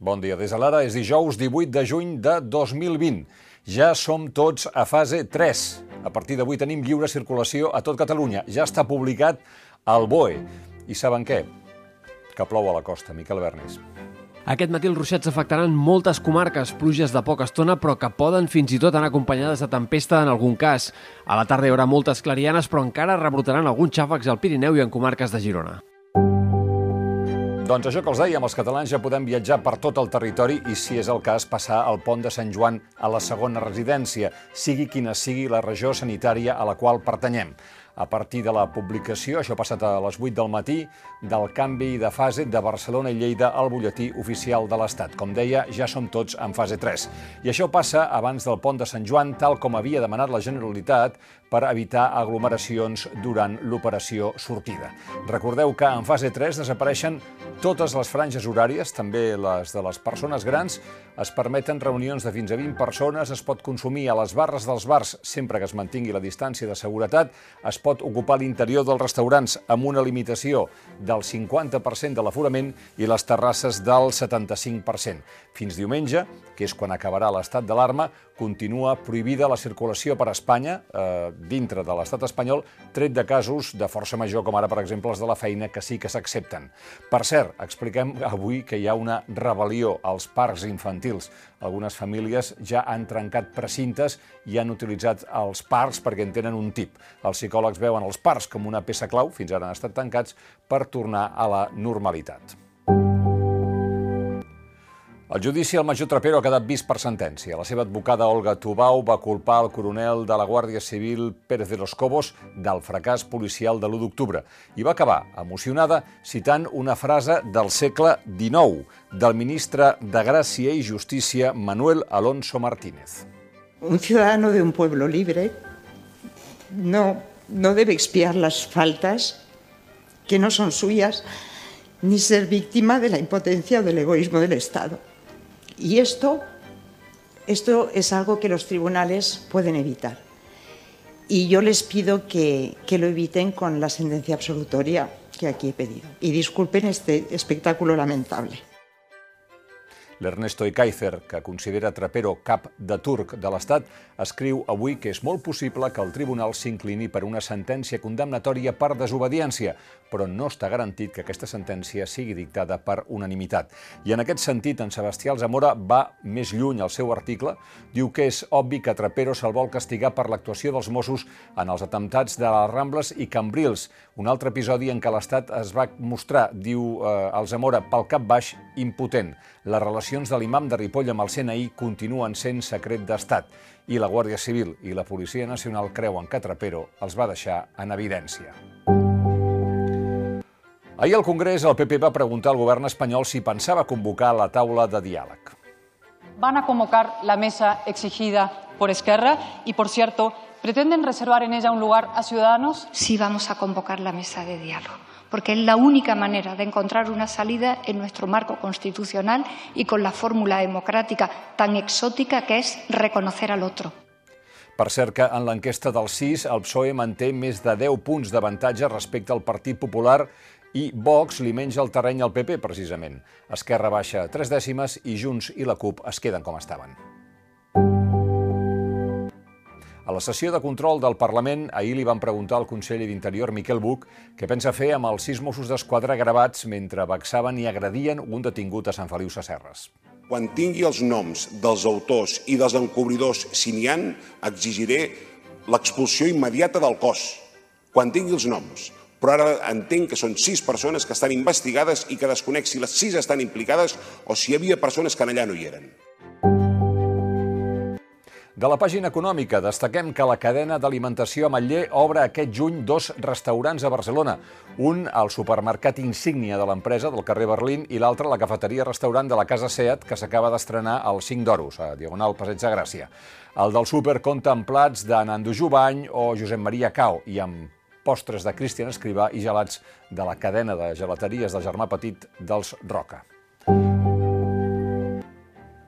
Bon dia. Des de l'ara és dijous 18 de juny de 2020. Ja som tots a fase 3. A partir d'avui tenim lliure circulació a tot Catalunya. Ja està publicat al BOE. I saben què? Que plou a la costa. Miquel Bernis. Aquest matí els ruixats afectaran moltes comarques, pluges de poca estona, però que poden fins i tot anar acompanyades de tempesta en algun cas. A la tarda hi haurà moltes clarianes, però encara rebrotaran alguns xàfecs al Pirineu i en comarques de Girona. Doncs això que els dèiem, els catalans ja podem viatjar per tot el territori i, si és el cas, passar al pont de Sant Joan a la segona residència, sigui quina sigui la regió sanitària a la qual pertanyem a partir de la publicació, això ha passat a les 8 del matí, del canvi de fase de Barcelona i Lleida al butlletí oficial de l'Estat. Com deia, ja som tots en fase 3. I això passa abans del pont de Sant Joan, tal com havia demanat la Generalitat per evitar aglomeracions durant l'operació sortida. Recordeu que en fase 3 desapareixen totes les franges horàries, també les de les persones grans, es permeten reunions de fins a 20 persones, es pot consumir a les barres dels bars sempre que es mantingui la distància de seguretat, es pot ocupar l'interior dels restaurants amb una limitació del 50% de l'aforament i les terrasses del 75%. Fins diumenge, que és quan acabarà l'estat d'alarma, continua prohibida la circulació per Espanya, eh, dintre de l'estat espanyol, tret de casos de força major, com ara, per exemple, els de la feina, que sí que s'accepten. Per cert, expliquem avui que hi ha una rebel·lió als parcs infantils. Algunes famílies ja han trencat precintes i han utilitzat els parcs perquè en tenen un tip. Els psicòlegs veuen els parcs com una peça clau, fins ara han estat tancats, per tornar a la normalitat. El judici al major Trapero ha quedat vist per sentència. La seva advocada Olga Tubau va culpar el coronel de la Guàrdia Civil Pérez de los Cobos del fracàs policial de l'1 d'octubre i va acabar emocionada citant una frase del segle XIX del ministre de Gràcia i Justícia Manuel Alonso Martínez. Un ciudadano de un pueblo libre no, no debe expiar las faltas que no son suyas ni ser víctima de la impotencia o del egoísmo del Estado. Y esto, esto es algo que los tribunales pueden evitar. Y yo les pido que, que lo eviten con la sentencia absolutoria que aquí he pedido. Y disculpen este espectáculo lamentable. L'Ernesto Ekaizer, que considera Trapero cap de turc de l'Estat, escriu avui que és molt possible que el tribunal s'inclini per una sentència condemnatòria per desobediència, però no està garantit que aquesta sentència sigui dictada per unanimitat. I en aquest sentit, en Sebastià Zamora va més lluny al seu article. Diu que és obvi que Trapero se'l vol castigar per l'actuació dels Mossos en els atemptats de les Rambles i Cambrils, un altre episodi en què l'Estat es va mostrar, diu eh, el Zamora, pel cap baix, impotent. Les relacions de l'imam de Ripoll amb el CNI continuen sent secret d'estat i la Guàrdia Civil i la Policia Nacional creuen que Trapero els va deixar en evidència. Ahir al Congrés el PP va preguntar al govern espanyol si pensava convocar la taula de diàleg. Van a convocar la mesa exigida por Esquerra y, por cierto, ¿pretenden reservar en ella un lugar a Ciudadanos? Sí vamos a convocar la mesa de diálogo, porque es la única manera de encontrar una salida en nuestro marco constitucional y con la fórmula democrática tan exótica que es reconocer al otro. Per cert que en l'enquesta del CIS el PSOE manté més de 10 punts d'avantatge respecte al Partit Popular i Vox li menja el terreny al PP, precisament. Esquerra baixa tres dècimes i Junts i la CUP es queden com estaven. A la sessió de control del Parlament, ahir li van preguntar al conseller d'Interior, Miquel Buch, què pensa fer amb els sis Mossos d'Esquadra gravats mentre vexaven i agredien un detingut a Sant Feliu Sasserres. Quan tingui els noms dels autors i dels encobridors, si n'hi han, exigiré l'expulsió immediata del cos. Quan tingui els noms. Però ara entenc que són sis persones que estan investigades i que desconec si les sis estan implicades o si hi havia persones que allà no hi eren. De la pàgina econòmica destaquem que la cadena d'alimentació Ametller obre aquest juny dos restaurants a Barcelona. Un al supermercat insígnia de l'empresa del carrer Berlín i l'altre a la cafeteria-restaurant de la Casa Seat que s'acaba d'estrenar al 5 d'Oros, a Diagonal Passeig de Gràcia. El del súper compta amb plats de Nando Jubany o Josep Maria Cao i amb postres de Cristian Escrivà i gelats de la cadena de gelateries del germà petit dels Roca.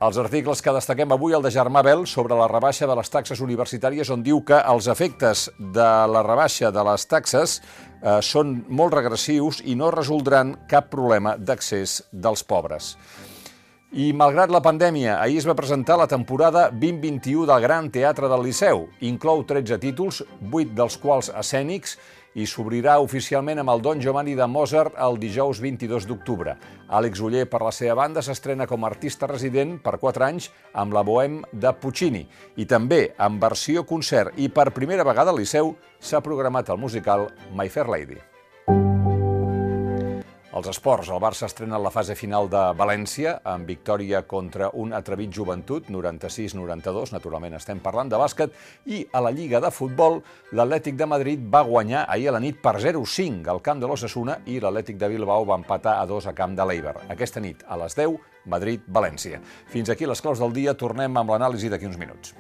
Els articles que destaquem avui, el de Germà Bel, sobre la rebaixa de les taxes universitàries, on diu que els efectes de la rebaixa de les taxes eh, són molt regressius i no resoldran cap problema d'accés dels pobres. I malgrat la pandèmia, ahir es va presentar la temporada 2021 del Gran Teatre del Liceu. Inclou 13 títols, 8 dels quals escènics, i s'obrirà oficialment amb el Don Giovanni de Mozart el dijous 22 d'octubre. Àlex Uller, per la seva banda, s'estrena com a artista resident per 4 anys amb la Bohème de Puccini. I també, en versió concert i per primera vegada al Liceu, s'ha programat el musical My Fair Lady. Els esports. El Barça estrena la fase final de València amb victòria contra un atrevit joventut, 96-92, naturalment estem parlant de bàsquet, i a la Lliga de Futbol l'Atlètic de Madrid va guanyar ahir a la nit per 0-5 al camp de l'Ossassuna i l'Atlètic de Bilbao va empatar a 2 a camp de l'Eiber. Aquesta nit, a les 10, Madrid-València. Fins aquí les claus del dia, tornem amb l'anàlisi d'aquí uns minuts.